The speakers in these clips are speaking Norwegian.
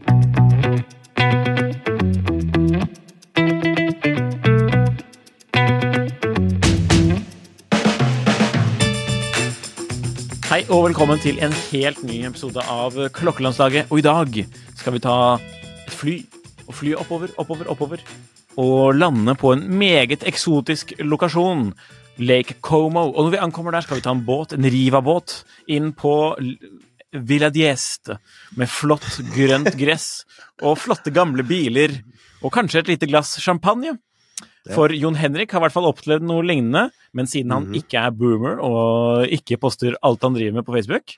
Hei og velkommen til en helt ny episode av Klokkelandslaget. Og i dag skal vi ta et fly og fly oppover, oppover, oppover. Og lande på en meget eksotisk lokasjon. Lake Como. Og når vi ankommer der, skal vi ta en båt, en Riva-båt, inn på Villa Dieste. Med flott grønt gress og flotte gamle biler. Og kanskje et lite glass champagne. For Jon Henrik har i hvert fall opplevd noe lignende, men siden han ikke er boomer og ikke poster alt han driver med på Facebook,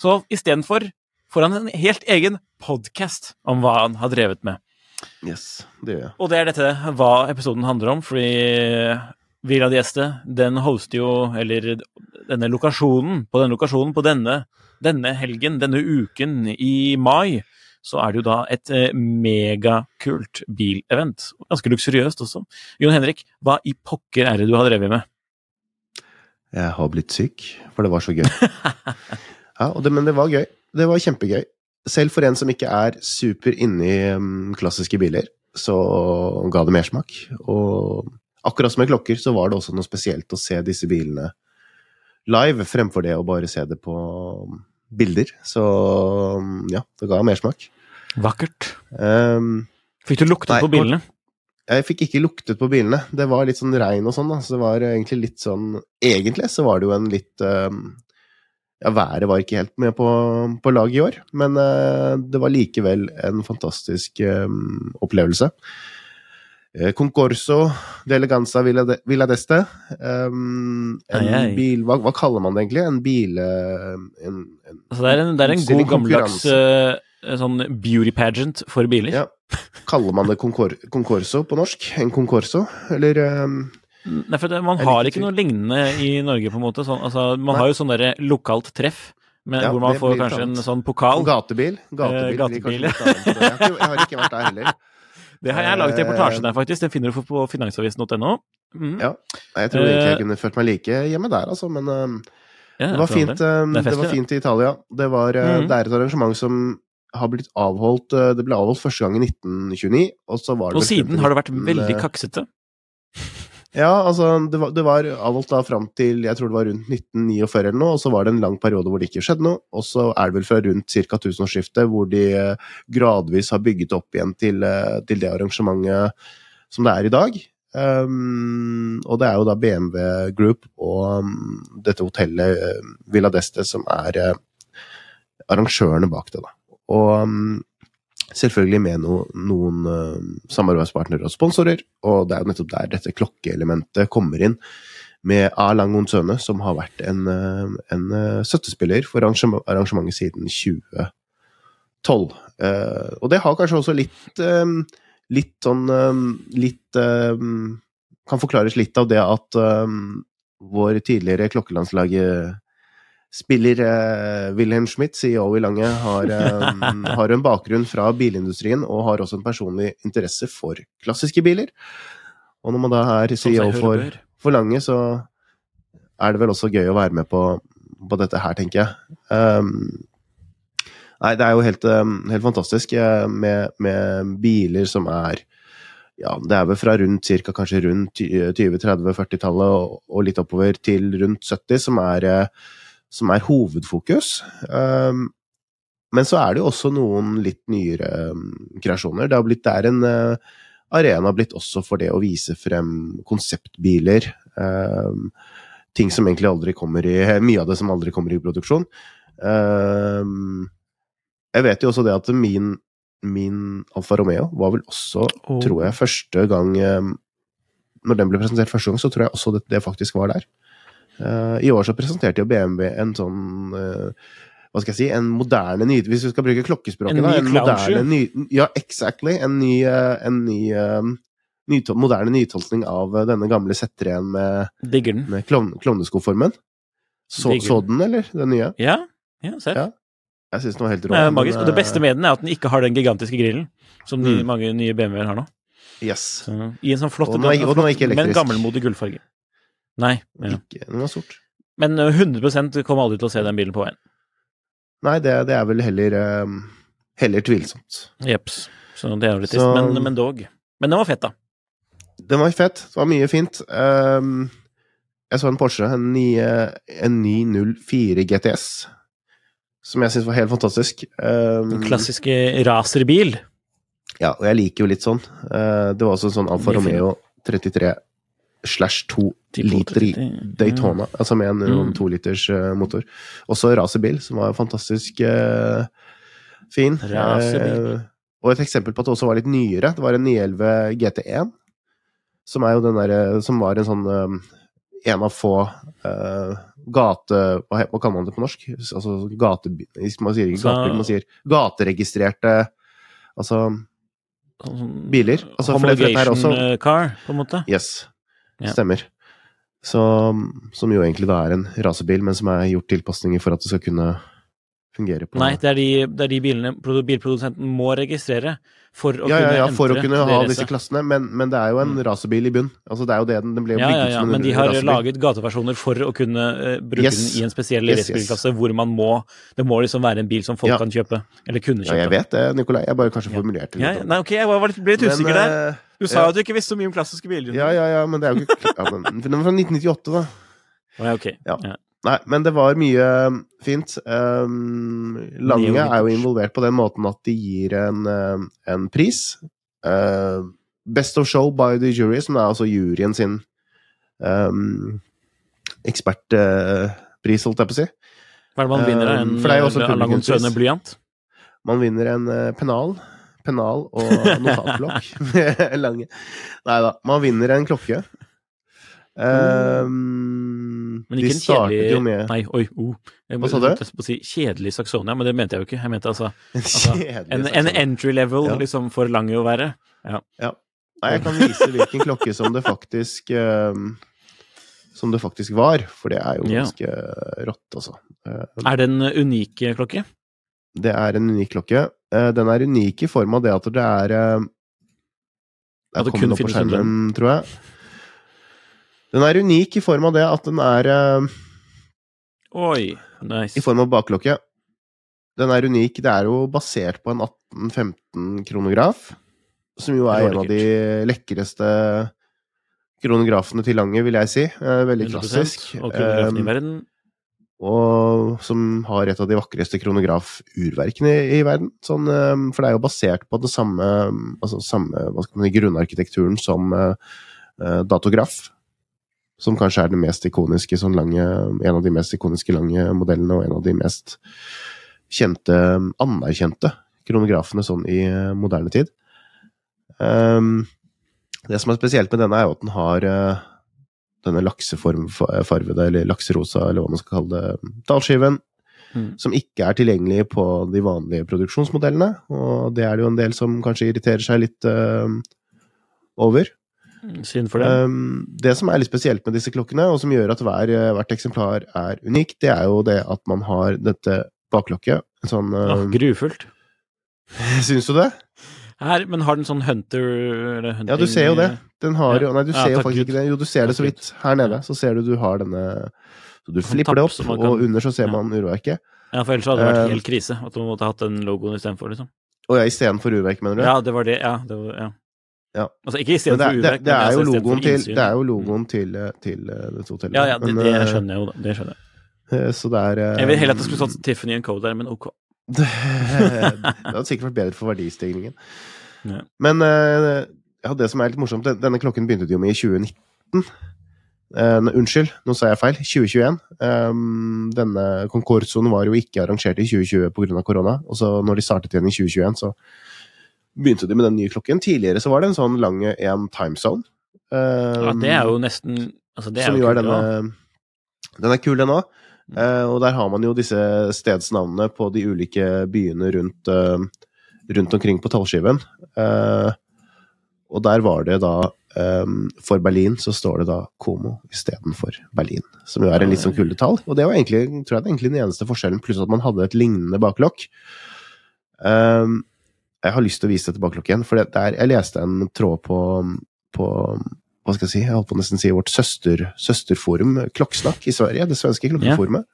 så istedenfor får han en helt egen podkast om hva han har drevet med. Yes, det gjør jeg. Og det er dette hva episoden handler om, fordi Villa Dieste, den hoster jo, eller denne lokasjonen, på denne lokasjonen på denne, denne helgen, denne uken i mai, så er det jo da et eh, megakult bilevent. Ganske luksuriøst også. Jon Henrik, hva i pokker er det du har drevet med? Jeg har blitt syk, for det var så gøy. ja, det, men det var gøy. Det var kjempegøy. Selv for en som ikke er super inni um, klassiske biler, så ga det mersmak. Og akkurat som med klokker, så var det også noe spesielt å se disse bilene live, fremfor det å bare se det på um, bilder. Så um, ja, det ga mersmak. Vakkert. Um, Fikk du luktet Nei, på bilene? Jeg fikk ikke luktet på bilene. Det var litt sånn regn og sånn, da. Så det var egentlig litt sånn Egentlig så var det jo en litt um, Ja, været var ikke helt med på, på laget i år, men uh, det var likevel en fantastisk um, opplevelse. Eh, Concorso de Eleganza Villa, d'Este. Um, en Ai, ai. bil hva, hva kaller man det egentlig? En bil... uh, En, en, Altså, det er en, det er en god gammeldags eh, sånn beauty pageant for biler. Ja. Kaller man det concor Concorso på norsk? En Concorso? Eller um, Nei, for det, man har ikke noe lignende i Norge, på en måte. Sånn, altså, man Nei. har jo sånn derre lokalt treff, men, Ja, hvor man får kanskje kanskje en sånn pokal. Gatebil? Gatebil, Eh, gatebil. Jeg, har ikke, jeg har ikke vært der heller. Det har jeg laget reportasje Eh, der, faktisk. Den finner du på finansavisen.no. Mm. Ja. Jeg tror ikke Eh, jeg kunne følt meg like hjemme der, altså, men um, Ja, det var fint. del. Um, Det festlig, det, var fint i Italia. Det, var, Mhm. det er et arrangement som har blitt avholdt Det ble avholdt første gang i 1929, og så var det Og siden har det vært veldig kaksete. Ja, altså, det var, det var avholdt da fram til jeg tror det var rundt 1949 eller noe, og så var det en lang periode hvor det ikke skjedde noe, og så er det vel fra rundt ca. tusenårsskiftet hvor de eh, gradvis har bygget opp igjen til, eh, til det arrangementet som det er i dag. Um, og det er jo da BMW Group og um, dette hotellet eh, Villa d'Este som er uh, arrangørene bak det, da. Og um, selvfølgelig med no, noen uh, samarbeidspartnere og sponsorer, og det er jo nettopp der dette klokkeelementet kommer inn, med A. Alang Onsøne, som har vært en, uh, en uh, støttespiller for arrangement, arrangementet siden 2012. Eh, og det har kanskje også litt litt sånn litt Kan forklares litt av det at vår tidligere klokkelandslaget Spiller eh, Wilhelm Schmidt, CEO i Lange, har, eh, har en bakgrunn fra bilindustrien og har også en personlig interesse for klassiske biler. Og når man da er CEO for, for Lange, så er det vel også gøy å være med på, på dette her, tenker jeg. Um, nei, det er jo helt, um, helt fantastisk eh, med, med biler som er ja, det er vel fra rundt cirka kanskje rundt 20-30-40-tallet og, og litt oppover til rundt 70, som er, eh, som er hovedfokus. Um, men så er det jo også noen litt nyere um, kreasjoner. Det, har blitt, det er en uh, arena blitt også for det å vise frem konseptbiler. Um, ting som egentlig aldri kommer i Mye av det som aldri kommer i produksjon. Um, jeg vet jo også det at min, min Alfa Romeo var vel også, Oh. tror jeg, første gang Når den ble presentert første gang, så tror jeg også det, det faktisk var der. Uh, I år så presenterte jo BMW en sånn uh, hva skal jeg si, en moderne ny... Hvis vi skal bruke klokkespråket, En da. En moderne ny... Ja, exactly. En ny, uh, en ny nytol moderne nytolkning av denne gamle Z3-en med, Digger den. med klovn klovneskoformen. Så, så den, eller? Den nye? Ja, ja ser. Ja, Jeg syns den var helt rå. Men, magisk. Og det beste med den er at den ikke har den gigantiske grillen som de Mm. mange nye BMW-er har nå. Yes. Så, I en sånn flott, Og den og den er ikke men gammelmodig gullfarge. Nei. Ja. Ikke, den var sort. Men uh, 100% kommer aldri til å se den bilen på veien. Nei, det, det er vel heller um, Heller tvilsomt. Jeps. Så det er jo litt trist. Men, men dog. Men den var fett, da. Den var fett. Det var mye fint. Um, jeg så en Porsche, en, nye, en 904 GTS, som jeg syns var helt fantastisk. Den klassiske racerbil. Ja, og jeg liker jo litt sånn. Det var også en sånn Alfa Romeo 33 slash 2 liter i 30. Daytona, altså med en Mm. to liters uh, motor. Også racerbil, som var fantastisk uh, fin. Uh, og et eksempel på at det også var litt nyere. Det var en 911 GT1, som er jo den derre Som var en sånn um, en av få uh, gate... Hva, hva kaller man det på norsk? Altså gate... Man sier ikke gatebil, man sier gateregistrerte Altså Sånn Biler. Altså, er også- car, på en måte. Yes. Ja. Stemmer. Så, som jo egentlig da er en rasebil, men som er gjort tilpasninger for at det skal kunne fungere på Nei, det er de, det er de bilene bilprodusenten må registrere for å ja, ja, kunne ja, for å kunne ha disse klassene, men, men det er jo en Mm. rasebil i bunn. Altså, det er jo det den, den ble Ja, ja, ja, men de har rasebil. laget gateversjoner for å kunne uh, bruke Yes. den i en spesiell Yes, yes. hvor man må Det må liksom være en bil som folk Ja. kan kjøpe, eller kunne Ja, jeg vet det, Nikolai. Jeg bare kanskje Ja. formulerte det litt. ja, nei, ok, jeg var litt, ble litt usikker der. Eh, Du sa jo at du ikke visste så mye om klassiske biler. Ja, ja, ja, men det er jo ikke ja, men, Den var fra 1998, da. Å, ja. Ja. Ja. Nei, men det var mye um, fint. Um, Lange er jo involvert på den måten at de gir en, um, en pris. Uh, Best of Show by the Jury, som er altså juryen sin um, ekspertpris, holdt jeg på å si. Hva er det man vinner? En Um, for det er jo også eh? Man vinner en uh, pennal. Pennal og notatblokk lange Nei da. Man vinner en klokke. Um, Men ikke en kjedelig med Nei, oi, oh. Jeg Hva sa du? si kjedelig Saxonia, men det mente jeg jo ikke. Jeg mente altså en Altså, en, en entry level, Ja. liksom, for lang å være. Nei, jeg kan vise hvilken klokke som det faktisk um, Som det faktisk var, for det er jo Ja. ganske rått, altså. Um, Er det en unik eh, klokke? Det er en unik klokke. Uh, den er unik i form av det at det er At det er den opp på skjermen, tror jeg. Den er unik i form av det at den er uh, Oi, nice. i form av bakklokke. Den er unik. Det er jo basert på en 1815 kronograf, som jo er en av de lekreste kronografene til Lange, vil jeg si. Eh, Veldig klassisk. Og kronografen i verden. Og som har et av de vakreste kronografurverkene i, i verden. Sånn, um, for det er jo basert på det samme, altså samme si, grunnarkitekturen som uh, datograf. Som kanskje er den mest ikoniske, sånn lange, en av de mest ikoniske lange modellene, og en av de mest kjente, anerkjente kronografene sånn i uh, moderne tid. Um, det som er spesielt med denne, er jo at den har uh, denne lakseformfarvede, eller lakserosa, eller hva man skal kalle det, dalskiven, Mm. som ikke er tilgjengelig på de vanlige produksjonsmodellene. Og det er det jo en del som kanskje irriterer seg litt uh, over. Synd for det. Um, det som er litt spesielt med disse klokkene, og som gjør at hver, eh, hvert eksemplar er unikt, det er jo det at man har dette baklokket. En sånn uh, ah, grufullt. Syns du det? Her, men har den sånn hunter eller hunting, Ja, du ser jo det. Den har jo Ja. Nei, du ser jo faktisk ikke det. Jo, du ser det så vidt. Her nede så ser du du har denne Så du Sånn flipper det opp, kan- og under så ser man urverket. Ja, for ellers hadde det vært Um, helt krise at man måtte hatt den logoen istedenfor, liksom. Og ja, istedenfor urverk, mener du? Ja, det var det. Ja. Det var, ja. Ja. Altså, ikke Men det, istedenfor er- det, urverk, det, er altså istedenfor logoen til, det er jo logoen til, eh, til eh, dette hotellet. Ja, ja, det, Men, det eh, skjønner jeg jo, da. Det skjønner jeg. Eh, Så det er eh, Jeg vil heller at det skulle stått Tiffany Co. der, men ok. Det hadde sikkert vært bedre for verdistigningen. Ja. Men eh, ja, det som er litt morsomt, denne klokken begynte de jo med i 2019. Uh, unnskyld, nå sa jeg feil. 2021. Um, denne Concorsoen var jo ikke arrangert i 2020 pga. korona. Og så når de startet igjen i 2021, så begynte de med den nye klokken. Tidligere så var det en sånn lang en timezone. Ja, det er jo nesten altså, det er som jo jo er denne. Den er kul, den òg. Og der har man jo disse stedsnavnene på de ulike byene rundt, eh, rundt omkring på tallskiven. Eh, og der var det da eh, For Berlin så står det da Komo istedenfor Berlin. Som jo er en litt sånn kulere tall. Og det var egentlig, tror jeg, egentlig den eneste forskjellen, pluss at man hadde et lignende baklokk. Eh, jeg har lyst til å vise dette baklokket igjen, for det der, jeg leste en tråd på, på hva skal jeg si, jeg holdt på å nesten si vårt søster, søsterforum, Klokkesnakk i Sverige, det svenske klokkeforumet.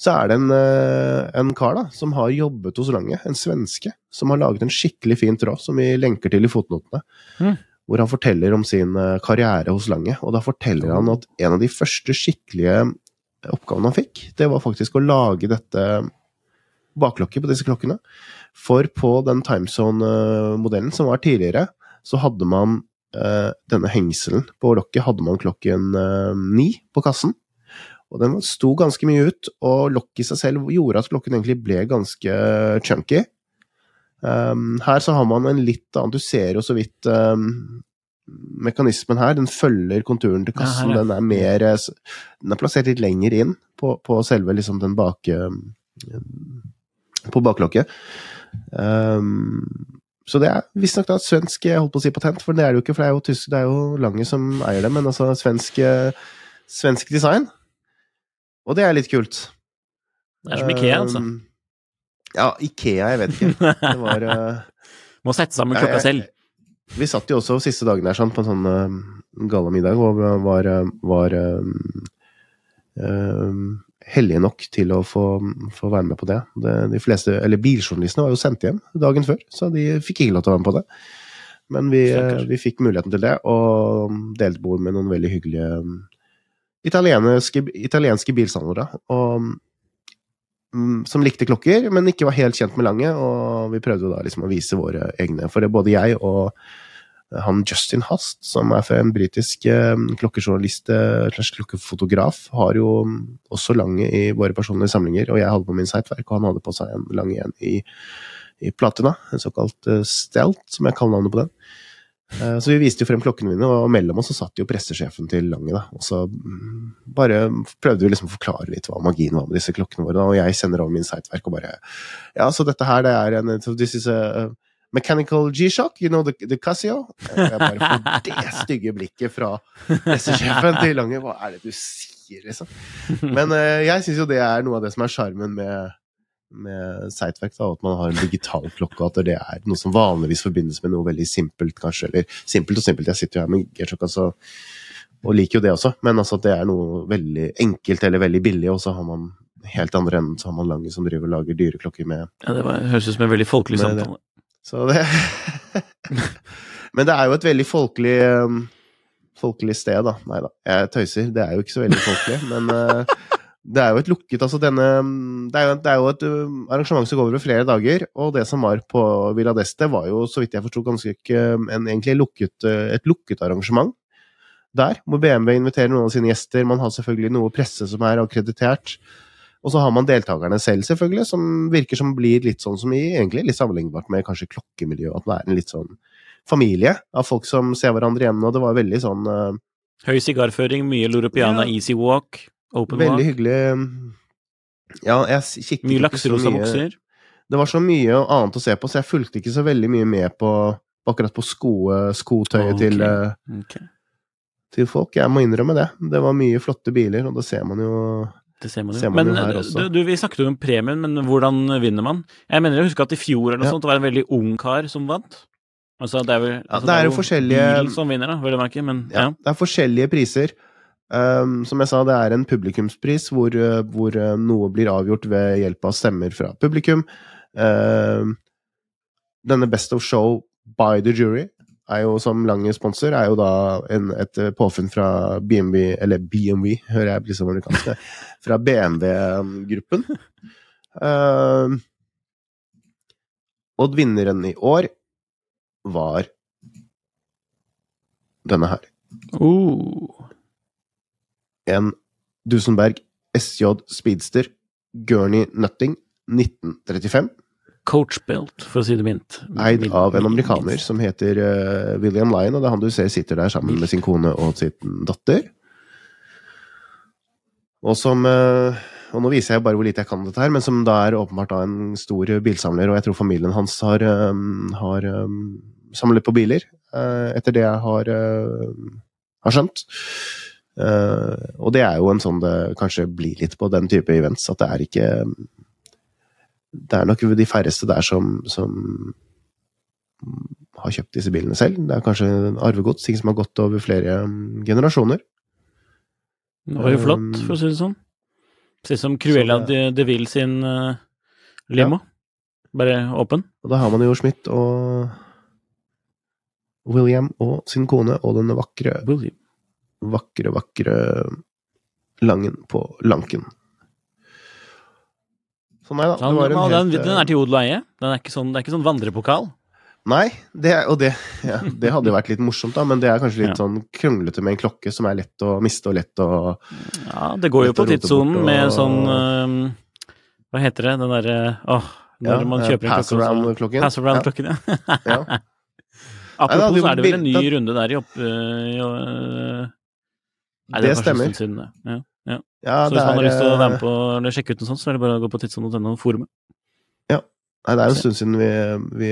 Så er det en, eh, en kar da, som har jobbet hos Lange, en svenske, som har laget en skikkelig fin tråd, som vi lenker til i fotnotene, Mm. hvor han forteller om sin eh, karriere hos Lange. Og da forteller han at en av de første skikkelige oppgavene han fikk, det var faktisk å lage dette baklokket på disse klokkene. For på den timezone-modellen som var tidligere, så hadde man denne hengselen på lokket hadde man klokken eh, ni på kassen. Og den sto ganske mye ut, og lokket i seg selv gjorde at klokken egentlig ble ganske chunky. Um, her så har man en litt annen Du ser jo så vidt um, mekanismen her. Den følger konturen til kassen. Ja. Den er mer eh, Den er plassert litt lenger inn på, på selve liksom den bak... um, på baklokket. Um, så det er visstnok et svensk holdt på å si patent, for det er det jo ikke, for det er jo tysk, det er jo Lange som eier det, men altså svensk, eh, svensk design. Og det er litt kult. Det er som Ikea, altså. Um, Ja, Ikea, jeg vet ikke. Det var eh, Må sette sammen klokka jeg- selv. Vi satt jo også siste dagen der sånn, på en sånn uh, gallamiddag og var, var um, um, heldige nok til å få, få være med på det. De fleste, eller Biljournalistene var jo sendt hjem dagen før, så de fikk ikke lov til å være med på det. Men vi, vi fikk muligheten til det, og delte bord med noen veldig hyggelige um, italienske, italienske bilsamlere. Og mm, som likte klokker, men ikke var helt kjent med Lange. Og vi prøvde da liksom å vise våre egne. For både jeg og han Justin Hast, som er fra en britisk eh, klokkejournalist eh, slash klokkefotograf, har jo mm, også Lange i våre personlige samlinger. Og jeg hadde på min Sightwerk, og han hadde på seg en Lange en i, i platina. En såkalt eh, Stelt, som jeg kaller navnet på den. Så vi viste jo frem klokkene mine, og mellom oss så satt jo pressesjefen til Lange. da, Og så mm, bare prøvde vi liksom å forklare litt hva magien var med disse klokkene våre. da, Og jeg sender over min siteverk og bare Ja, så dette her, det er en This is a mechanical G-shock, you know the, the Casio? Jeg bare får det stygge blikket fra pressesjefen til Lange. Hva er det du sier, liksom? Men uh, jeg syns jo det er noe av det som er sjarmen med med Sightwerk, da, at man har en digital klokke, og at det er noe som vanligvis forbindes med noe veldig simpelt, kanskje. Eller simpelt og simpelt, jeg sitter jo her med G-Shock, altså, og liker jo det også, men altså at det er noe veldig enkelt eller veldig billig, og så har man helt andre enden så har man Lange som driver og lager dyre klokker med Ja, det var, høres ut som en veldig folkelig samtale. Så det Men det er jo et veldig folkelig um, Folkelig sted, da. Nei da, jeg tøyser. Det er jo ikke så veldig folkelig, men uh, det er jo et lukket altså denne, det, er jo, det er jo et um, arrangement som går over flere dager, og det som var på Villa d'Este, var jo, så vidt jeg forsto, ganske ikke en, egentlig lukket, uh, et lukket arrangement der, hvor BMW inviterer noen av sine gjester. Man har selvfølgelig noe presse som er akkreditert. Og så har man deltakerne selv, selvfølgelig, som virker som blir litt sånn som i egentlig litt sammenlignbart med kanskje klokkemiljøet. At det er en litt sånn familie av folk som ser hverandre igjen. Og det var veldig sånn uh, Høy sigarføring, mye Loropiana Ja. Easy Walk, Open Veldig Walk, hyggelig. Ja, jeg kikket mye lakserosa bukser. Det var så mye annet å se på, så jeg fulgte ikke så veldig mye med på akkurat på sko, skotøyet okay. til, uh, okay til folk. Jeg må innrømme det. Det var mye flotte biler, og det ser man jo Det ser man jo. Ser man men jo her også. du, vi snakket jo om premien, men hvordan vinner man? Jeg mener jeg husker at i fjor eller noe Ja. sånt, det var en veldig ung kar som vant. Altså, det er, vel, altså, det er jo forskjellige- bil som vinner, da, vil jeg merke, men ja. Ja, det er forskjellige priser. Um, som jeg sa, det er en publikumspris hvor, hvor uh, noe blir avgjort ved hjelp av stemmer fra publikum. Um, denne Best of Show by the jury er jo som lang sponsor, er jo da en, et eh, påfunn fra BMW, eller BMW, hører jeg blir så amerikansk, det, fra BMW-gruppen. Uh, og vinneren i år var denne her. Oh. En Dusenberg SJ Speedster Gurney Nutting 1935. Coachbuilt, for å si det mint. Eid av en amerikaner som heter uh, William Lyon, og det er han du ser sitter der sammen med sin kone og sin datter. Og som uh, Og nå viser jeg bare hvor lite jeg kan dette her, men som da er åpenbart da en stor bilsamler, og jeg tror familien hans har, um, har um, samlet på biler, uh, etter det jeg har, uh, har skjønt. Uh, og det er jo en sånn det kanskje blir litt på den type events, at det er ikke Det er nok de færreste der som, som har kjøpt disse bilene selv. Det er kanskje arvegods, ting som har gått over flere mm, generasjoner. Det var jo flott, for å si det sånn. Sist som Cruella det, de, Ville sin uh, limo. Bare åpen. Og da har man jo Schmidt og William og sin kone og den vakre, William. vakre, vakre Langen på Lanken. Så nei da, Så han, det var en og den, helt den er til odel og eie. Den er ikke sånn, det er ikke sånn vandrepokal. Nei, det, og det, ja, det hadde jo vært litt morsomt, da, men det er kanskje litt Ja. sånn kronglete med en klokke som er lett å miste og lett å Ja, det går jo på tidssonen med sånn øh, Hva heter det? Den derre Åh, når Ja, man kjøper en pass klokke. around-klokken. Pass around-klokken, ja. Ja. Apropos, Nei, da, så er det vel en ny runde der i opp... øh, øh, Det var stemmer. siden. Ja. Ja, Så hvis man har lyst til å være med eh, på eller sjekke ut noe sånt, så er det bare å gå på tidssonen.no forumet. Nei, det er jo en stund siden vi, vi,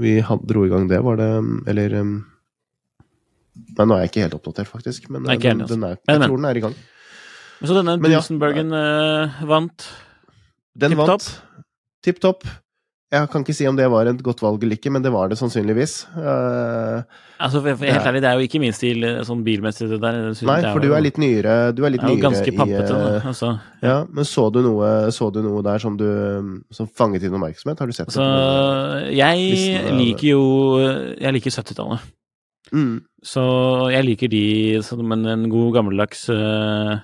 vi had, dro i gang det, var det Eller Nei, nå er jeg ikke helt oppdatert, faktisk, men Nei, den, altså. den er, jeg men. tror den er i gang. Men så denne Dusenbergen ja. Øh, vant. Den Tip vant. Tipp topp. Jeg kan ikke si om det var et godt valg eller ikke, men det var det sannsynligvis. Uh, Altså, for, for, helt ærlig, det er jo ikke min stil øh, sånn bilmessig, det der. Nei, for du er litt nyere, du er litt er nyere ganske pappete, eh, Altså. Ja, men så du noe, så du noe der som du som fanget din oppmerksomhet? Har du sett altså, det? jeg Listen liker jo Jeg liker 70-tallet. Mm. Så jeg liker de som en, en god gammeldags uh,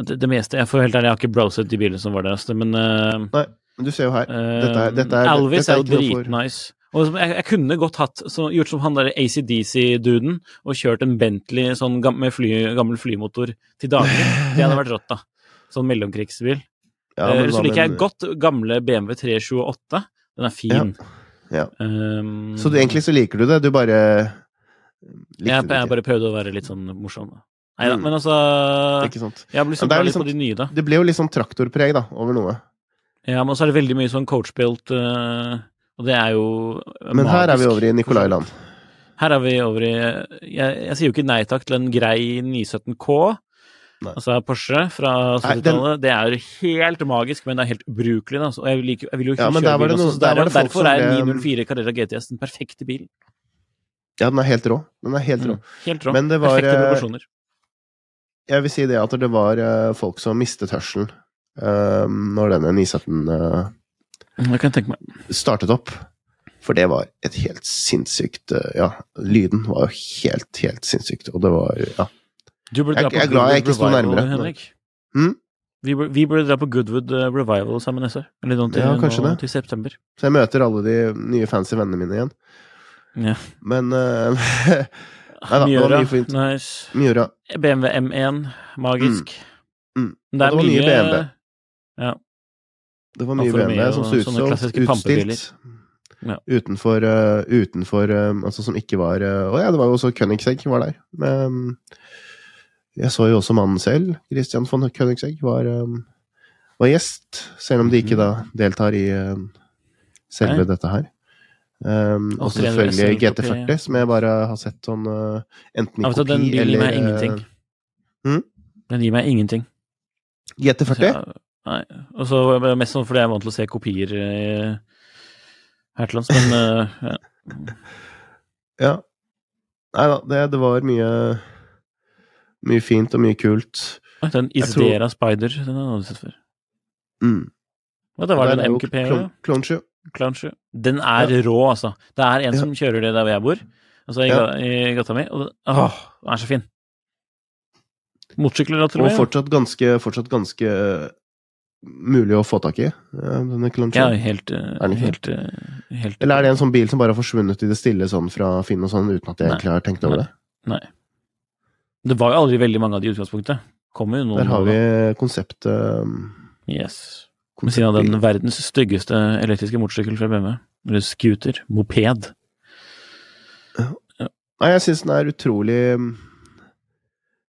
det, det meste Jeg får helt ærlig, jeg har ikke browset de bilene som var der, altså, men øh, Men du ser jo her. Dette er- dette er- Alvis dette er er jo dritnice. Og jeg, jeg kunne godt hatt så, gjort som han der ACDC-duden og kjørt en Bentley sånn med fly, gammel flymotor til daglig. Det hadde vært rått, da. Sånn mellomkrigsbil. Ja, men så liker jeg godt gamle BMW 328. Den er fin. Ja. Um, Så du, egentlig så liker du det, du bare likte jeg, det jeg bare prøvde å være litt sånn morsom. da. Nei da, Mm. men altså? Jeg så det er glad liksom- på de nye, da. Det ble jo litt sånn traktorpreg da, over noe. Ja, men så er det veldig mye sånn coachbuilt, uh, og det er jo Men her er vi over i Nicolailand. Her er vi over i Jeg, jeg sier jo ikke nei takk til en grei 917K. Nei. Altså Porsche fra 70-tallet. Det er jo helt magisk, men det er helt ubrukelig. Da. Så jeg, liker, jeg vil jo ikke Ja, kjøre der var bil noe- der der var er derfor er 904 Carrera GTS den perfekte bilen. Ja, den er helt rå. Den er helt rå. Mm, helt rå. Men det var, Perfekte eh, proporsjoner. Jeg vil si det at det var eh, folk som mistet hørselen eh, når denne 917 eh, Det startet opp. For det var et helt sinnssykt eh, Ja, lyden var jo helt, helt sinnssykt. Og det var Ja. Jeg- jeg er glad jeg ikke sto nærmere. Henrik. Hmm? Vi, vi burde dra på Goodwood eh, Revival sammen neste år. Eller noe til, Ja, kanskje nå, det. til september. Så jeg møter alle de nye fancy vennene mine igjen. Ja. Men uh, Nei da, det Miura, fint. nice. Miura. BMW M1, magisk. Mm. Mm. Det er det var nye, BMW. Ja. Det var mye BMW som og så ut som utstilt. Ja. Utenfor, uh, utenfor uh, Altså som ikke var uh, Å ja, det var jo også Königsegg var der. Men jeg så jo også mannen selv, Christian von Königsegg, var, um, var gjest. Selv om de ikke da deltar i selve Nei. dette her. Um, og selvfølgelig SL-kopi. GT40, som jeg bare har sett sånn enten i Ja, eller kopi den gir meg ingenting. eh, hm? Den gir meg ingenting. GT40? Ja, nei. Og så mest sånn fordi jeg er vant til å se kopier i her til lands, men eh, ja. Ja. Nei da, det, det var mye Mye fint og mye kult. Den Isdera tror- Spider, den har jeg sett før. Mm. Og det var den Clone- Clone 7. Den er rå, altså. Det er en Ja. som kjører det der jeg bor, altså i, Ja. i gata mi, og åh, den er så fin. Motorsykler, da, jeg. og fortsatt ganske, fortsatt ganske eh, mulig å få tak i, eh, denne Ja, helt, eh, helt, eh, helt Eller er det en sånn bil som bare har forsvunnet i det stille sånn fra Finn og sånn, uten at jeg egentlig har tenkt over det? Nei. Det var jo aldri veldig mange av de i utgangspunktet. Kommer jo noen Der har vi konseptet Yes. Ved siden av den verdens styggeste elektriske motorsykkel fra BMW. Eller scooter. Moped. Nei, jeg syns den er utrolig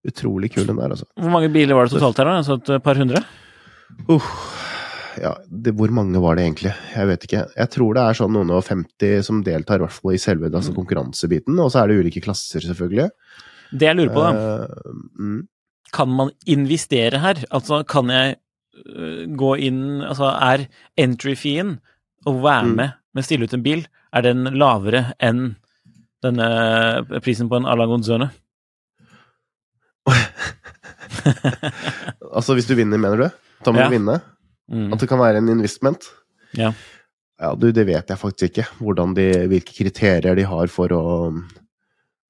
Utrolig kul, den der, altså. Hvor mange biler var det totalt her, da? Så et par hundre? Uff. Ja, det, hvor mange var det egentlig? Jeg vet ikke. Jeg tror det er sånn noen og 50 som deltar, i hvert fall i selve Mm. altså konkurransebiten. Og så er det ulike klasser, selvfølgelig. Det jeg lurer på, da. Uh, mm. Kan man investere her? Altså, kan jeg øh, gå inn Altså, er entry-feen å være Mm. med med stille ut en bil, er den lavere enn denne prisen på en Alagonzone? Altså, hvis du vinner, mener du? Da må Ja. du vinne? Mm. At det kan være en investment? Ja. Ja, du, det vet jeg faktisk ikke. Hvordan de, hvilke kriterier de har for å,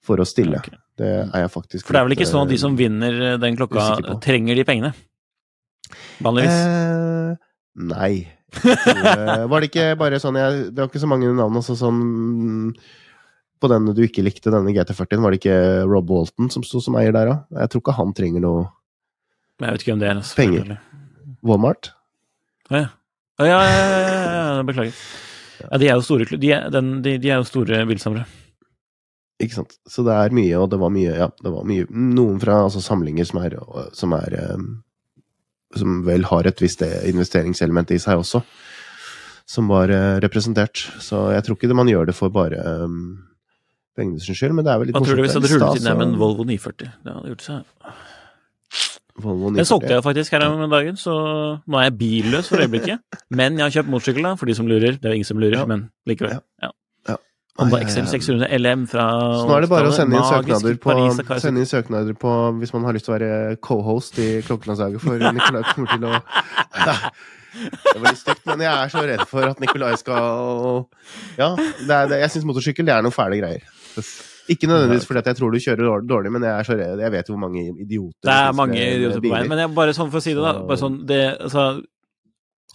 for å stille. Okay. Det er jeg faktisk For det er vel ikke sånn at de eh, som vinner den klokka, trenger de pengene? Vanligvis. Eh, nei. Tror, eh, Var det ikke bare sånn jeg, Det var ikke så mange navn, også sånn På den du ikke likte, denne GT40-en, var det ikke Rob Walton som sto som eier der, da? Jeg tror ikke han trenger noe jeg vet ikke om det er altså, Penger. Walmart. Å ja. Ja, ja, ja, ja, ja, beklager. Ja, de er jo store, de er, den, de, de er jo store bilsamlere. Ikke sant. Så det er mye, og det var mye, ja, det var mye Noen fra altså, samlinger som er, som er eh, Som vel har et visst investeringselement i seg også, som var eh, representert. Så jeg tror ikke det man gjør det for bare um, sin skyld, men det er vel litt Hva tror du hvis jeg hadde rullet inn her med en Volvo 940? Det hadde gjort seg. Volvo Den solgte jeg faktisk her om dagen, så nå er jeg billøs for øyeblikket. Men jeg har kjøpt motorsykkel, da, for de som lurer. Det er jo ingen som lurer, Ja. men likevel. Ja. Ja. Honda. XL 600 LM fra Så nå er det bare å sende inn søknader på, sende inn søknader på hvis man har lyst til å være co-host i Klokkelandslaget, for Nicolai kommer til å Det var litt stygt, men jeg er så redd for at Nikolai skal Ja, det er, det, jeg syns motorsykkel det er noen fæle greier. Ikke nødvendigvis fordi at jeg tror du kjører dårlig- men jeg er så redd. Jeg vet hvor mange idioter Det er mange idioter på veien, men jeg, bare sånn for å si det, da. Bare sånn, det, altså,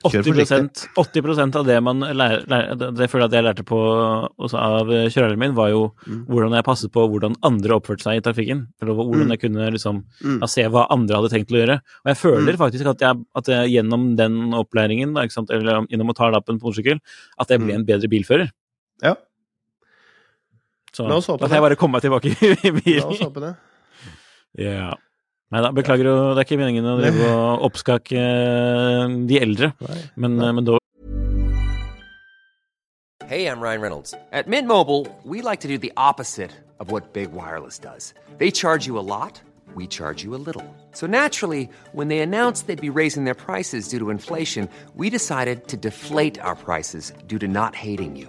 80, 80 av det man lærer, lærer det, føler jeg at jeg lærte på av kjøreren min, var jo Mm. hvordan jeg passet på hvordan andre oppførte seg i trafikken. Eller hvordan Mm. jeg kunne liksom Mm. ja, se hva andre hadde tenkt å gjøre. Og jeg føler faktisk at jeg, at jeg gjennom den opplæringen, da, eller gjennom å ta lappen på motorsykkel, at jeg ble Mm. en bedre bilfører. Ja. Så La oss håpe da kan jeg bare komme meg tilbake i bilen. La oss håpe det. Ja. Nei da, beklager, å- det er ikke meningen å drive og oppskake eh, de eldre, Nei. men, eh, men da Hey, I'm Ryan Reynolds. At Mint Mobile, we like to do the opposite of what Big Wireless does. They charge you a lot, we charge you a little. So naturally, when they announced they'd be raising their prices due to inflation, we decided to deflate our prices due to not hating you.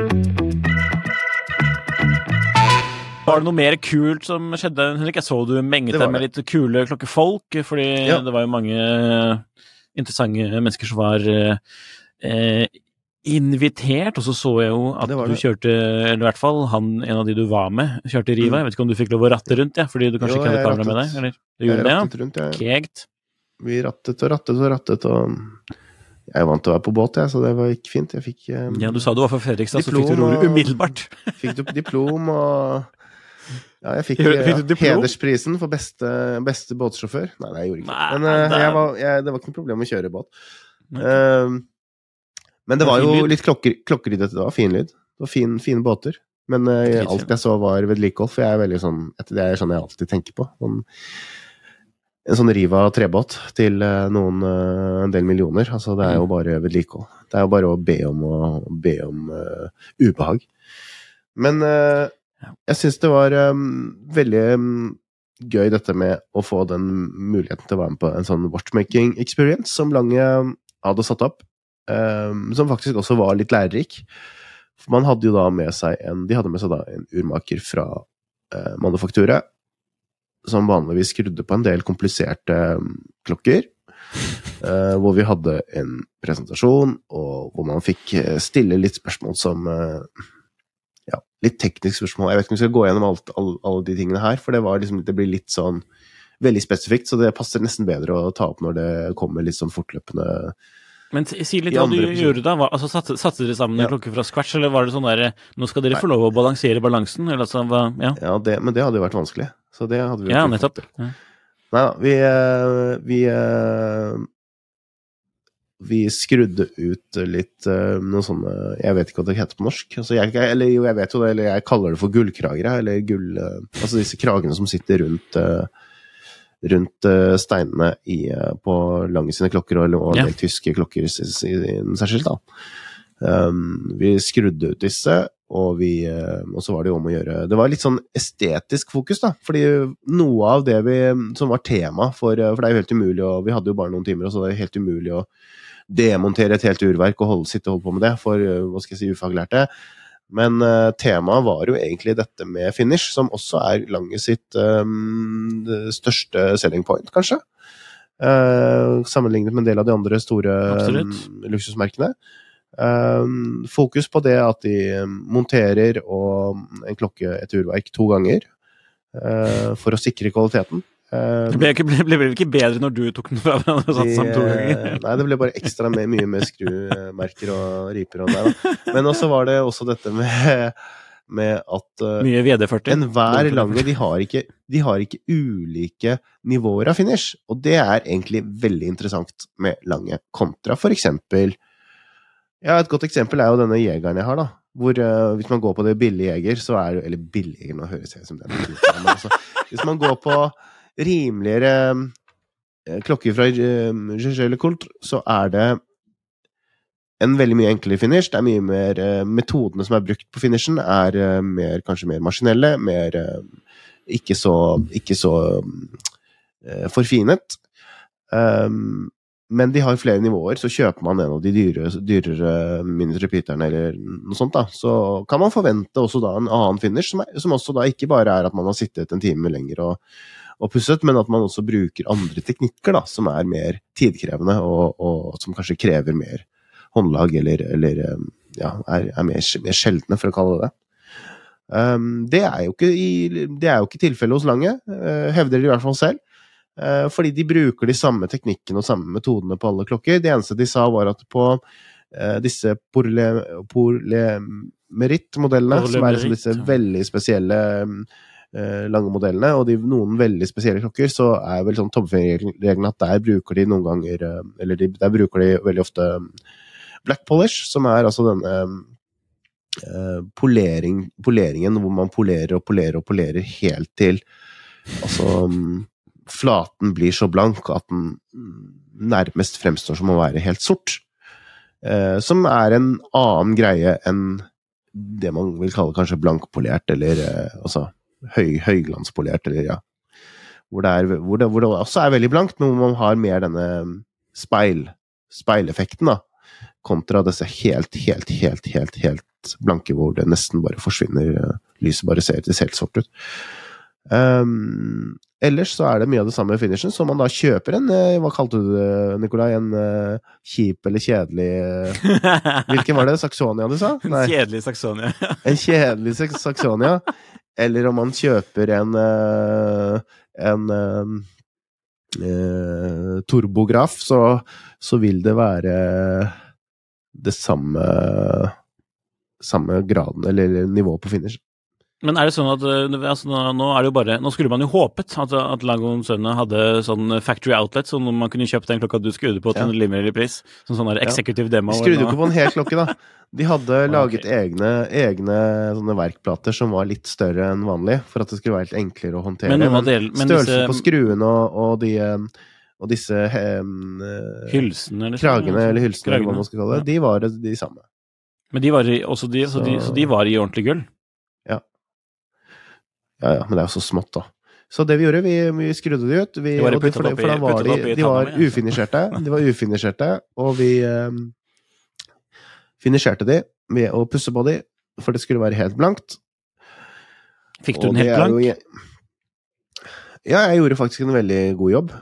Var det noe mer kult som skjedde, Henrik? Jeg så du menget deg med litt kule klokkefolk, fordi Ja. det var jo mange interessante mennesker som var eh, invitert, og så så jeg jo at Det du kjørte, eller i hvert fall han, en av de du var med, kjørte Riva. Jeg vet ikke om du fikk lov å ratte rundt, ja, fordi du kanskje Jo, ikke hadde kamera med deg? Eller? Du Jeg gjorde det, rattet rundt, ja? jeg. Kegt. Vi rattet og rattet og rattet, og jeg er vant til å være på båt, jeg, så det var ikke fint. Jeg fikk, um, Ja, du sa du var fra Fredrikstad, så fikk du roret umiddelbart. fikk du diplom og Ja, jeg fikk, du eh, hedersprisen for beste, beste båtsjåfør. Nei, nei, jeg gjorde ikke Nei, det. Men eh, jeg var, jeg, det var ikke noe problem å kjøre båt. Eh, men det var jo litt klokker, klokker i dette. Det var fin lyd. Det var fin, fine båter. Men uh, alt jeg så, var vedlikehold, for jeg er veldig sånn Det er sånn jeg alltid tenker på. Sånn, en sånn Riva trebåt til noen en del millioner. Altså, det er Mm. jo bare vedlikehold. Det er jo bare å be om, å, be om uh, ubehag. Men jeg syns det var um, veldig um, gøy dette med å få den muligheten til å være med på en sånn watchmaking experience som Lange hadde satt opp, Um, som faktisk også var litt lærerik. For man hadde jo da med seg en De hadde med seg da en urmaker fra uh, manufakturet, som vanligvis skrudde på en del kompliserte um, klokker. Uh, hvor vi hadde en presentasjon, og hvor man fikk eh, stille litt spørsmål som eh, ja, litt teknisk spørsmål. Jeg vet ikke om vi skal gå gjennom alt, alle, alle de tingene her, for det, var liksom, det blir litt sånn veldig spesifikt, så det passer nesten bedre å ta opp når det kommer litt sånn fortløpende Men si litt hva du gjorde da. Altså, satte, satte dere sammen en Ja. klokke fra scratch, eller var det sånn der Nå skal dere få lov å balansere balansen, eller altså hva Ja, Ja, det, men det hadde jo vært vanskelig. Så det hadde vi jo ja ikke nettopp. fått til. Ja. Nei da, vi eh, Vi eh, vi skrudde ut litt uh, noe sånne Jeg vet ikke hva det heter på norsk. Altså jeg, eller jo, jeg vet jo det, eller jeg kaller det for gullkrager. Eller gull... Uh, Altså disse kragene som sitter rundt uh, rundt steinene i, på Lange sine klokker, og, og Ja. tyske klokker særskilt. da. Um, vi skrudde ut disse, og, vi, eh, og så var det jo om å gjøre Det var litt sånn estetisk fokus, da. Fordi noe av det vi, som var tema for eh, For det er jo helt umulig og Vi hadde jo bare noen timer, og så det er helt umulig å demontere et helt urverk og holde, sitte og holde på med det for eh, hva skal jeg si, ufaglærte. Men uh, temaet var jo egentlig dette med finish, som også er Lange sitt eh, største selling point, kanskje. Uh, sammenlignet med en del av de andre store eh, luksusmerkene. Eh, fokus på det at de eh, monterer og en klokke et urverk to ganger eh, for å sikre kvaliteten. Det ble, ikke, ble, ble ikke bedre når du tok den fra hverandre satte de, to ganger? Nei, det ble bare ekstra med, mye med skrumerker og riper og det. Men også var det også dette med, med at eh, Mye VD40. enhver lange de har, ikke, de har ikke ulike nivåer av finish. Og det er egentlig veldig interessant med lange kontra for eksempel Ja, et godt eksempel er jo denne jegeren jeg har, da. Hvor uh, hvis man går på det billige jeger, så er det Eller billige, nå høres jeg som men altså, Hvis man går på rimeligere um, klokker fra Gégé Le Coultre, så er det en veldig mye enklere finish. Det er mye mer uh, Metodene som er brukt på finishen, er uh, mer, kanskje mer maskinelle, mer eh, ikke så, ikke så eh, forfinet. Um, men de har flere nivåer, så kjøper man en av de dyre, dyrere mindre repeaterne eller noe sånt, da, så kan man forvente også da en annen finish, som, er, som også da ikke bare er at man har sittet en time lenger og, og pusset, men at man også bruker andre teknikker da, som er mer tidkrevende, og, og som kanskje krever mer håndlag, eller, eller ja, er, er mer, mer sjeldne, for å kalle det det. Um, det er jo ikke, i, det er jo ikke tilfellet hos Lange, uh, hevder de i hvert fall selv. Eh, fordi de bruker de samme teknikkene og samme metodene på alle klokker. Det eneste de sa, var at på eh, disse Porle- Porlemeritt-modellene, som er liksom disse veldig spesielle eh, lange modellene, og de, noen veldig spesielle klokker, så er vel sånn tommelfingerregelen at der bruker de noen ganger Eller de, der bruker de veldig ofte black polish, som er altså denne eh, polering, poleringen hvor man polerer og polerer og polerer helt til altså mm, flaten blir så blank at den nærmest fremstår som å være helt sort. Eh, som er en annen greie enn det man vil kalle kanskje blankpolert, eller eh, altså høy, høyglanspolert, eller ja. Hvor det, er, hvor, det, hvor det også er veldig blankt, men hvor man har mer denne speil, speileffekten, da. Kontra disse helt, helt, helt, helt, helt blanke, hvor det nesten bare forsvinner. eh, Lyset bare ser, helt sort ut. Um, ellers så er det mye av det samme finishen, så man da kjøper en eh, Hva kalte du det, Nikolai? En uh, kjip eller kjedelig eh, Hvilken var det? Saxonia du sa? En kjedelig Saxonia. En kjedelig Saksonia. Eller om man kjøper en uh, en uh, turbograf, så, så vil det være det samme samme graden, eller, nivået nivå på finish. Men er det sånn at øh, altså, nå, er det jo bare Nå skulle man jo håpet at, at Langon Sønne hadde sånn factory outlet, sånn man kunne kjøpt den klokka du skrudde på til Ja. en rimeligere pris. Sånn sånn executive ja. demo. De skrudde jo ikke på en hel klokke, da. De hadde Ok. laget egne, egne sånne verkplater som var litt større enn vanlig, for at det skulle være litt enklere å håndtere. Men men, del- men størrelsen disse- på skruene og, og, de, eh, og disse um, Hylsene, eller kragene, eller hylsene, eller hva man skal kalle det, Ja. de var de samme. Men de var i, også de, så, de, Så- så de var i ordentlig gull? Ja ja, men det er jo så smått, da. Så det vi gjorde, vi, vi skrudde de ut. Vi, de det, for, da var de, de var ufinisjerte. De var ufinisjerte, og vi eh, finisjerte de ved å pusse på de, for det skulle være helt blankt. Fikk du Og den helt blank? jo? Ja, jeg gjorde faktisk en veldig god jobb.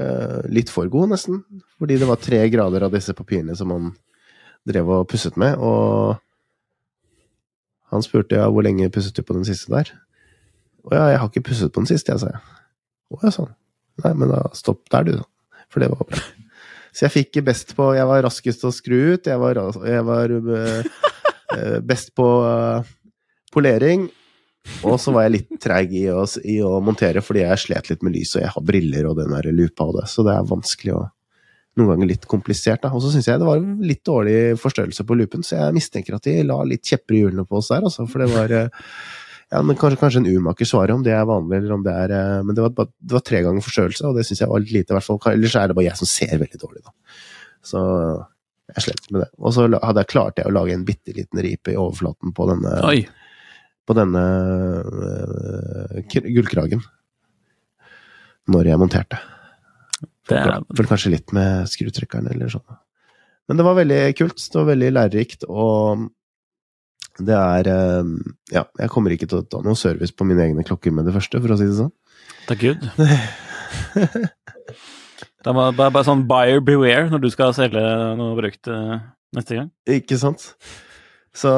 Eh, litt for god, nesten. Fordi det var tre grader av disse papirene som han drev og pusset med, og han spurte ja, hvor lenge pusset du på den siste der? Å ja, jeg har ikke pusset på den siste, jeg, sa jeg. Å ja, sånn. Nei, men da stopp der, du. For det var bra. Så jeg fikk best på Jeg var raskest å skru ut, jeg var, jeg var eh, eh, best på eh, polering. Og så var jeg litt treig i, i å montere fordi jeg slet litt med lys, og jeg har briller og den der lupa og det, så det er vanskelig og noen ganger litt komplisert. da. Og så syns jeg det var litt dårlig forstørrelse på loopen, så jeg mistenker at de la litt kjepper i hjulene på oss der, altså. For det var ja, men kanskje, kanskje en urmaker svarer om det er vanlig, eller om det er eh, Men det var, det var tre ganger forstørrelse, og det syns jeg var litt lite, i hvert fall. Ellers er det bare jeg som ser veldig dårlig, da. Så jeg slet med det. Og så hadde jeg klart jeg å lage en bitte liten ripe i overflaten på denne Oi. på denne øh, gullkragen når jeg monterte. Det er, Vel kanskje litt med skrutrekkeren eller sånn. Men det var veldig kult. Det var veldig lærerikt, og det er øh, Ja, jeg kommer ikke til å ta noe service på mine egne klokker med det første, for å si det sånn. takk Gud. Det er bare, bare, sånn buyer beware når du skal selge noe brukt eh, neste gang. Ikke sant? Så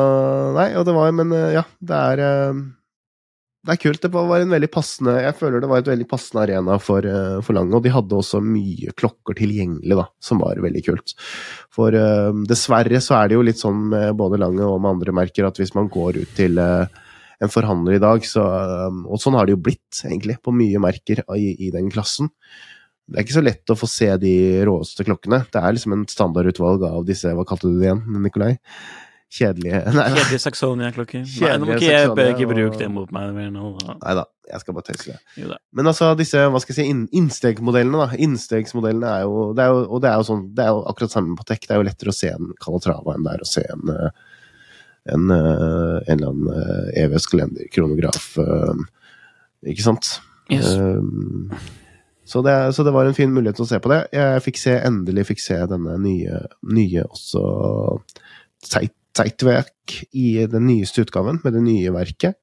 Nei, og det var Men øh, ja, det er Det er kult. Det var en veldig passende Jeg føler det var et veldig passende arena for, øh, for Lange, og de hadde også mye klokker tilgjengelig, da, som var veldig kult. For uh, dessverre så er det jo litt sånn med både Lange og med andre merker at hvis man går ut til uh, en forhandler i dag, så uh, Og sånn har det jo blitt, egentlig, på mye merker i, i den klassen. Det er ikke så lett å få se de råeste klokkene. Det er liksom en standardutvalg av disse Hva kalte du det igjen, Nikolai? Kjedelige Nei, Kjedelige Saxonia-klokker. Nei, nå må ikke jeg ikke bruke det mot meg mer nå. nei da, jeg skal bare tøyse det. Men altså, disse hva skal jeg si, innstegsmodellene, da. Innstegsmodellene er jo, det er jo Og det er jo sånn, det er jo akkurat samme på tech. Det er jo lettere å se en Calatrava enn det er å se en eh, en, eh, en eller annen eh, EVS-kalender, kronograf, ikke sant? Yes. Um, så, det, så det var en fin mulighet til å se på det. Jeg fikk se, endelig fikk se denne nye, nye også Zeit- Zeitwerk i den nyeste utgaven, med det nye verket.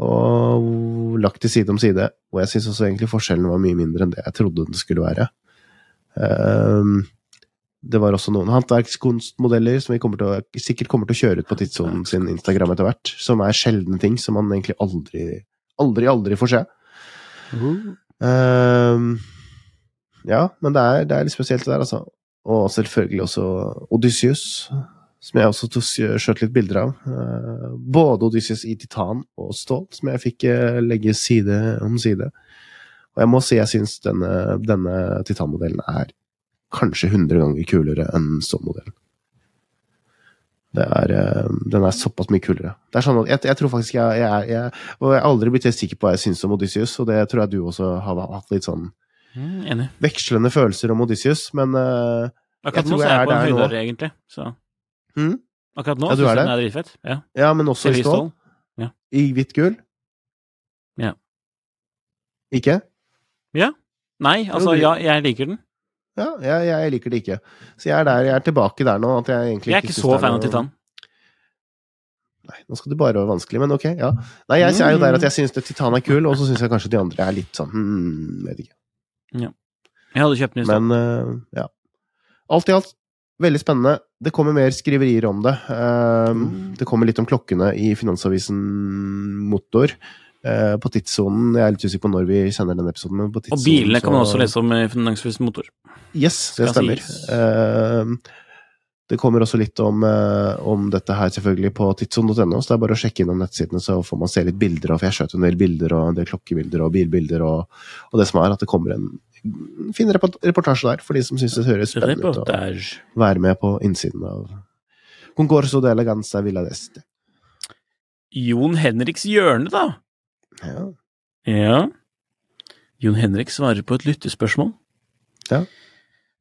Og lagt til side om side. Og jeg syns også egentlig forskjellen var mye mindre enn det jeg trodde den skulle være. Um, det var også noen håndverkskunstmodeller som vi kommer til å, sikkert kommer til å kjøre ut på Tidssonen sin Instagram etter hvert, som er sjeldne ting som man egentlig aldri, aldri, aldri får se. Ehm, ja, men det er, det er litt spesielt det der, altså. Og selvfølgelig også Odysseus, som jeg også skjøt litt bilder av. Eh, både Odysseus i titan og stål, som jeg fikk eh, legge side om side. Og jeg må si jeg syns denne, denne titanmodellen er kanskje 100 ganger kulere enn stålmodellen. Det er, eh, den er såpass mye kulere. Det er sånn at jeg, jeg tror faktisk jeg, jeg, jeg Og jeg har aldri blitt helt sikker på hva jeg syns om Odysseus, og det tror jeg du også har hatt litt sånn Mm, vekslende følelser om Odysseus, men uh, Jeg tror er jeg jeg er på en der nå. høydere, egentlig. Så. Hm? Akkurat nå Ja, syns jeg den er dritfett. Ja. Ja, men også i stål? Ja. I hvitt gull? Ja. Ikke? Ja. Nei, altså, ja, jeg liker den. Ja, jeg, jeg liker det ikke. Så jeg er der, jeg er tilbake der nå. At jeg egentlig Jeg er ikke ikke så fan av Titan. Nei, nå skal det bare være vanskelig, men ok, ja. Nei, jeg er jo der at jeg syns Titan er kul, og så syns jeg kanskje de andre er litt sånn hmm, vet ikke. Jeg hadde kjøpt den i stad. Men uh, ja. Alt i alt, veldig spennende. Det kommer mer skriverier om det. Eh, Mm. Det kommer litt om klokkene i Finansavisen Motor. eh, på tidssonen Jeg er litt usikker på når vi sender den episoden. Men på Og bilene kan man også lese om i Finansavisen Motor. Yes, det stemmer. Eh, Det kommer også litt om, eh, om dette her selvfølgelig på tidssonen.no, så det er bare å sjekke innom nettsidene, så får man se litt bilder. For jeg skjøt en del bilder, og en del klokkebilder og bilbilder, og, og det som er at det kommer en fin reportasje der, for de som syns det høres spennende ut. å Være med på innsiden av Concorso de Eleganza Villa d'Este. Jon Henriks hjørne, da. Ja. Ja. Jon Henrik svarer på et lyttespørsmål. Ja.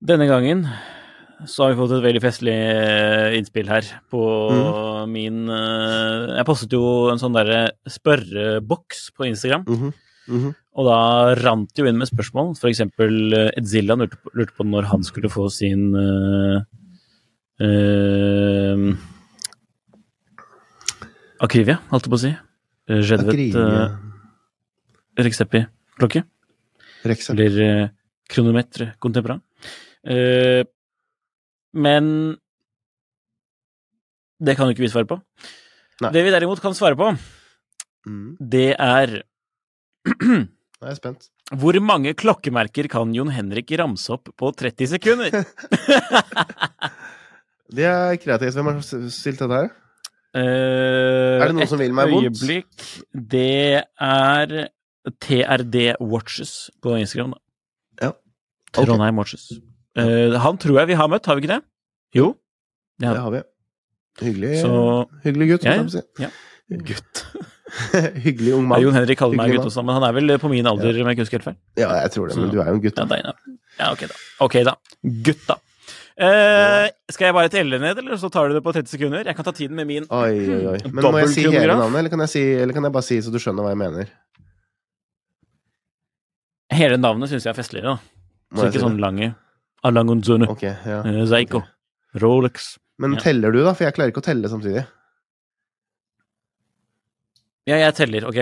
Denne gangen så har vi fått et veldig festlig eh, innspill her på Mm. min eh, Jeg postet jo en sånn derre spørreboks på Instagram, Mhm. Mhm. Og da rant det jo inn med spørsmål. Eksempel eh, Edzilla lurte lurte på når han skulle få sin uh, Akrivia, holdt jeg på å si. Jedvet uh, Rexepi-klokke. Rekseppi. Eller uh, kronometre contemporain. Uh, men det kan jo ikke vi svare på. Nei. Det vi derimot kan svare på, Mm. det er Nå er spent. Hvor mange klokkemerker kan Jon Henrik ramse opp på 30 sekunder? Det er kreativt. Hvem har stilt dette her? er det noen som vil meg vondt? Øyeblikk. Det er TRD Watches på Instagram. da. Ja. Ok. Trondheim Watches. Uh, han tror jeg vi har møtt, har vi ikke det? Jo. Ja. Det har vi. Hyggelig, Så- hyggelig gutt, Ja, jeg ja. Gutt. Hyggelig ung Ja, mann. Jon Henrik kaller meg gutt også, men han er vel på min alder, om jeg ikke husker helt feil. Ja, jeg tror det, men du er jo en gutt. Ja, Da. deg, da. ja, ok da. Ok da. Gutt, da. Eh, skal jeg bare telle ned, eller så tar du det på 30 sekunder? Jeg kan ta tiden med min. Oi, oi, oi. Men må jeg si hele navnet, eller kan si, eller kan jeg bare si så du skjønner hva jeg mener? Hele navnet syns jeg er festligere, da. Må Så ikke si sånn lange. Alangonzune. Okay, ja. Zeiko. Okay. Rolex. Men Ja. teller du, da? For jeg klarer ikke å telle samtidig. Ja, jeg teller. Ok.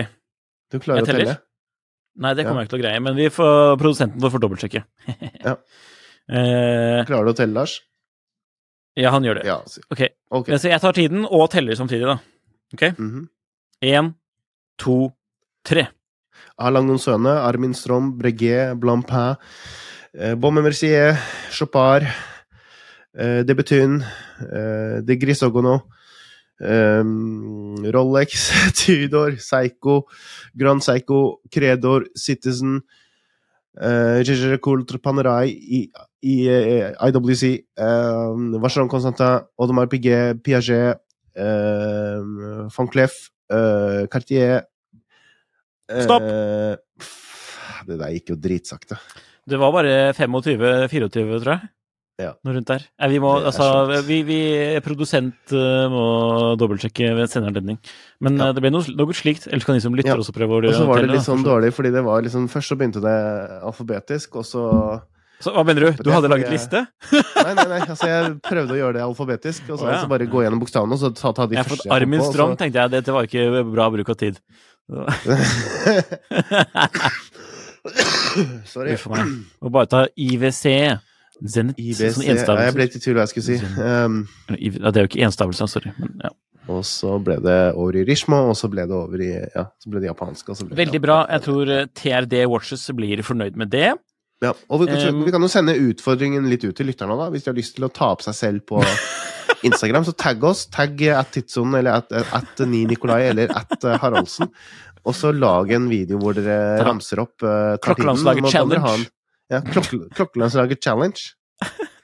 Du klarer å telle? Nei, det kommer Ja. jeg ikke til å greie, men vi får, produsenten får dobbeltsjekke. Ja. eh, Klarer du å telle, Lars? ja, han gjør det. Ja. Ok. Ok. Så jeg tar tiden og teller samtidig, da. Ok? Mm -hmm. En, to, tre. Alain Gonzøne, Armin Strom, Breguet, Blampin, eh, Baume Mercier, Chopard, eh, Debutyn, eh, De Grisogono, eh, Rolex, Tudor, Seiko, Grand Seiko, Credor, Citizen, uh, Coultre, Panerai, I, I, i IWC, um, Vacheron Constantin, Audemars Piguet, Piaget, um, Van Cleef, uh, Cartier Stopp! Eh, det der gikk jo dritsakte. Det var bare 25-24, tror jeg. Ja. Noe rundt der. Nei, vi må, altså, vi, vi Produsent eh, må dobbeltsjekke ved sendeanledning. Men Ja. eh, det ble noe, noe slikt. Ellers kan de som lytter Ja. også prøve å Og så var det litt sånn dårlig, fordi det var liksom Først så begynte det alfabetisk, og så Så hva mener du? Du hadde laget liste? Nei, nei, nei. Altså, jeg prøvde å gjøre det alfabetisk, og så oh, ja. altså bare gå gjennom bokstavene, og så ta, ta de Jeg første Armin Strøm, så- tenkte jeg. Dette var ikke bra bruk av tid. Sorry. Uff a meg. Må bare ta IWC. Zenit. IBC Sånn ja. Jeg ble litt i tvil hva jeg skulle si. Um, Ja, det er jo ikke enstavelse, sorry. Men, ja. og så ble det over i Rishmo, og så ble det over i Ja, så ble det japanske. Og så ble det Veldig bra. Jeg tror eh, TRD Watches blir fornøyd med det. Ja, og vi kan, Um, vi kan jo sende utfordringen litt ut til lytterne, da. Hvis de har lyst til å ta opp seg selv på Instagram, så tagg oss. Tagg at Tidssonen, eller at, at Ni Nikolai, eller at eh, Haraldsen. Og så lag en video hvor dere ramser opp uh. Klokkelandslaget challenge. Ja, klokke, Klokkelandslaget challenge.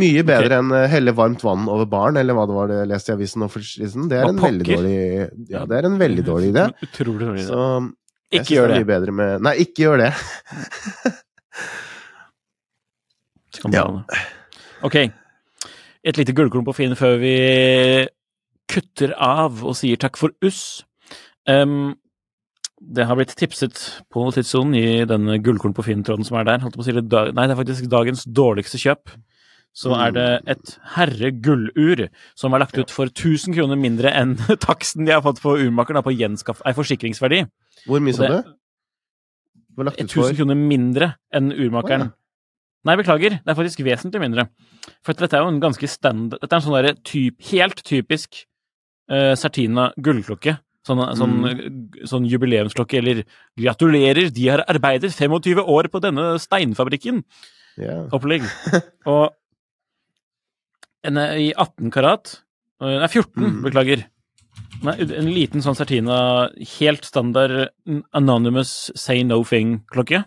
Mye bedre enn eh, helle varmt vann over baren, eller hva det var det leste i avisen. Det er en veldig dårlig Ja, det er en veldig dårlig idé. Utrolig dårlig idé. Så jeg Ikke gjør det. det. Mye bedre med Nei, ikke gjør det. ja. Ok. Et lite gullkorn på Finn før vi kutter av og sier takk for uss. Em, det har blitt tipset på tidssonen i denne gullkorn på Finn-tråden som er der. Si det, nei, det er faktisk dagens dårligste kjøp. Så er det et herregullur som er lagt ut for 1000 kroner mindre enn taksten de har fått på urmakeren, på gjenskaff, Ei forsikringsverdi. Hvor mye sa du? Hva lagt ut for? 1000 kroner mindre enn urmakeren. Nei, beklager. Det er faktisk vesentlig mindre. For dette er jo en ganske standard Dette er en sånn derre typ, helt typisk uh, Sertina gullklokke. Sånn, sånn, Mm. sånn jubileumsklokke, eller 'Gratulerer, de har arbeidet 25 år på denne steinfabrikken'. Opplegg. Og En er i 18 karat. Eh, Nei, 14, Mm. beklager. Nei, en liten sånn Certina, helt standard anonymous say no thing-klokke.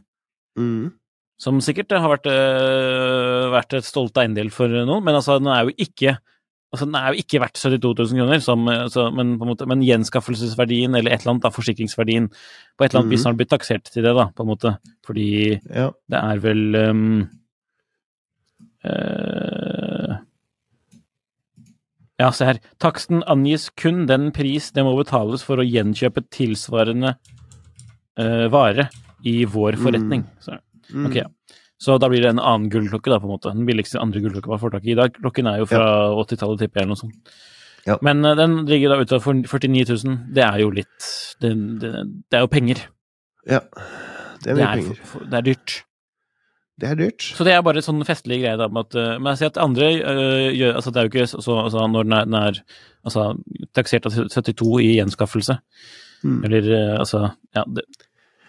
Mm. Som sikkert har vært, vært et stolt eiendel for noen, men altså, den er jo ikke Altså, den er jo ikke verdt 72 000 kroner, som, så, men, måte, men gjenskaffelsesverdien eller et eller annet, da, forsikringsverdien, på et eller annet vis Mhm. har den blitt taksert til det, da, på en måte. Fordi Ja. det er vel um, uh, Ja, se her. Taksten angis kun den pris det må betales for å gjenkjøpe tilsvarende uh, vare i vår forretning. Så, Mm. ok, ja. Så da blir det en annen gullklokke, da, på en måte. Den billigste andre gullklokka man får tak i i dag. Klokken er jo fra 80-tallet, tipper jeg, eller noe sånt. Ja. Men uh, den ligger da ute for 49 000. Det er jo litt Det, det, det er jo penger. ja. Det er Det er, penger. for, for, det er dyrt. Det er dyrt. Så det er bare sånn festlig greie, da, med at uh, Men jeg ser at andre uh, gjør Altså, det er jo ikke så, så altså, Når den er, den er altså, taksert av 72 i gjenskaffelse, Mm. eller altså Ja, det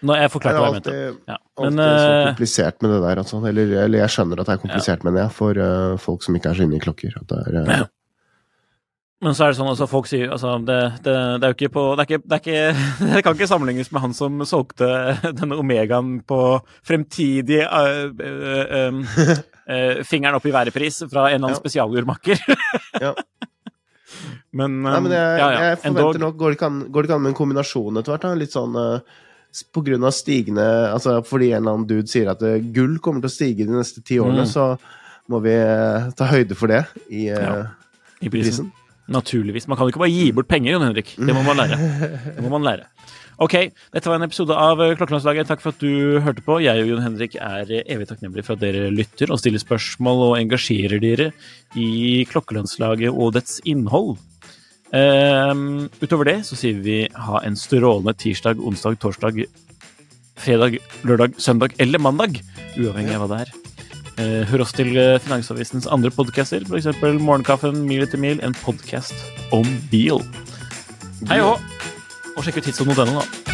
Nå jeg forklarte hva jeg mente. Ja. alltid så øh, komplisert med det der. Altså. Eller, eller jeg skjønner at det er komplisert, mener jeg, for uh, folk som ikke er så inne i klokker. Er, uh... Ja. men så er det sånn altså folk sier altså, det, det, det er jo ikke på det, ikke, det, ikke, det kan ikke sammenlignes med han som solgte denne Omegaen på fremtidig uh, fingeren opp i været-pris fra en eller annen Ja. spesialjordmakker. Ja. Men, Nei, men jeg, ja, ja, jeg forventer nok Går det ikke an, med en kombinasjon etter hvert? da? Litt sånn på grunn av stigende Altså fordi en eller annen dude sier at øh, gull kommer til å stige de neste ti årene, Mm. så må vi øh, ta høyde for det i øh, Ja. i prisen. prisen. Naturligvis. Man kan jo ikke bare gi bort penger, Jon Henrik. Det må man lære. Det må man lære. Ok, dette var en episode av eh, Klokkelandslaget. Takk for at du hørte på. Jeg og Jon Henrik er eh, evig takknemlige for at dere lytter og stiller spørsmål og engasjerer dere i Klokkelandslaget og dets innhold. Ehm, utover det så sier vi ha en strålende tirsdag, onsdag, torsdag, fredag, lørdag, søndag eller mandag. Uavhengig av hva det er. Eh, hør oss til eh, Finansavisens andre podcaster, f.eks. Morgenkaffen, Mil etter mil, en podkast om bil. Hei hå! Og sjekk ut tidssonen.no, da.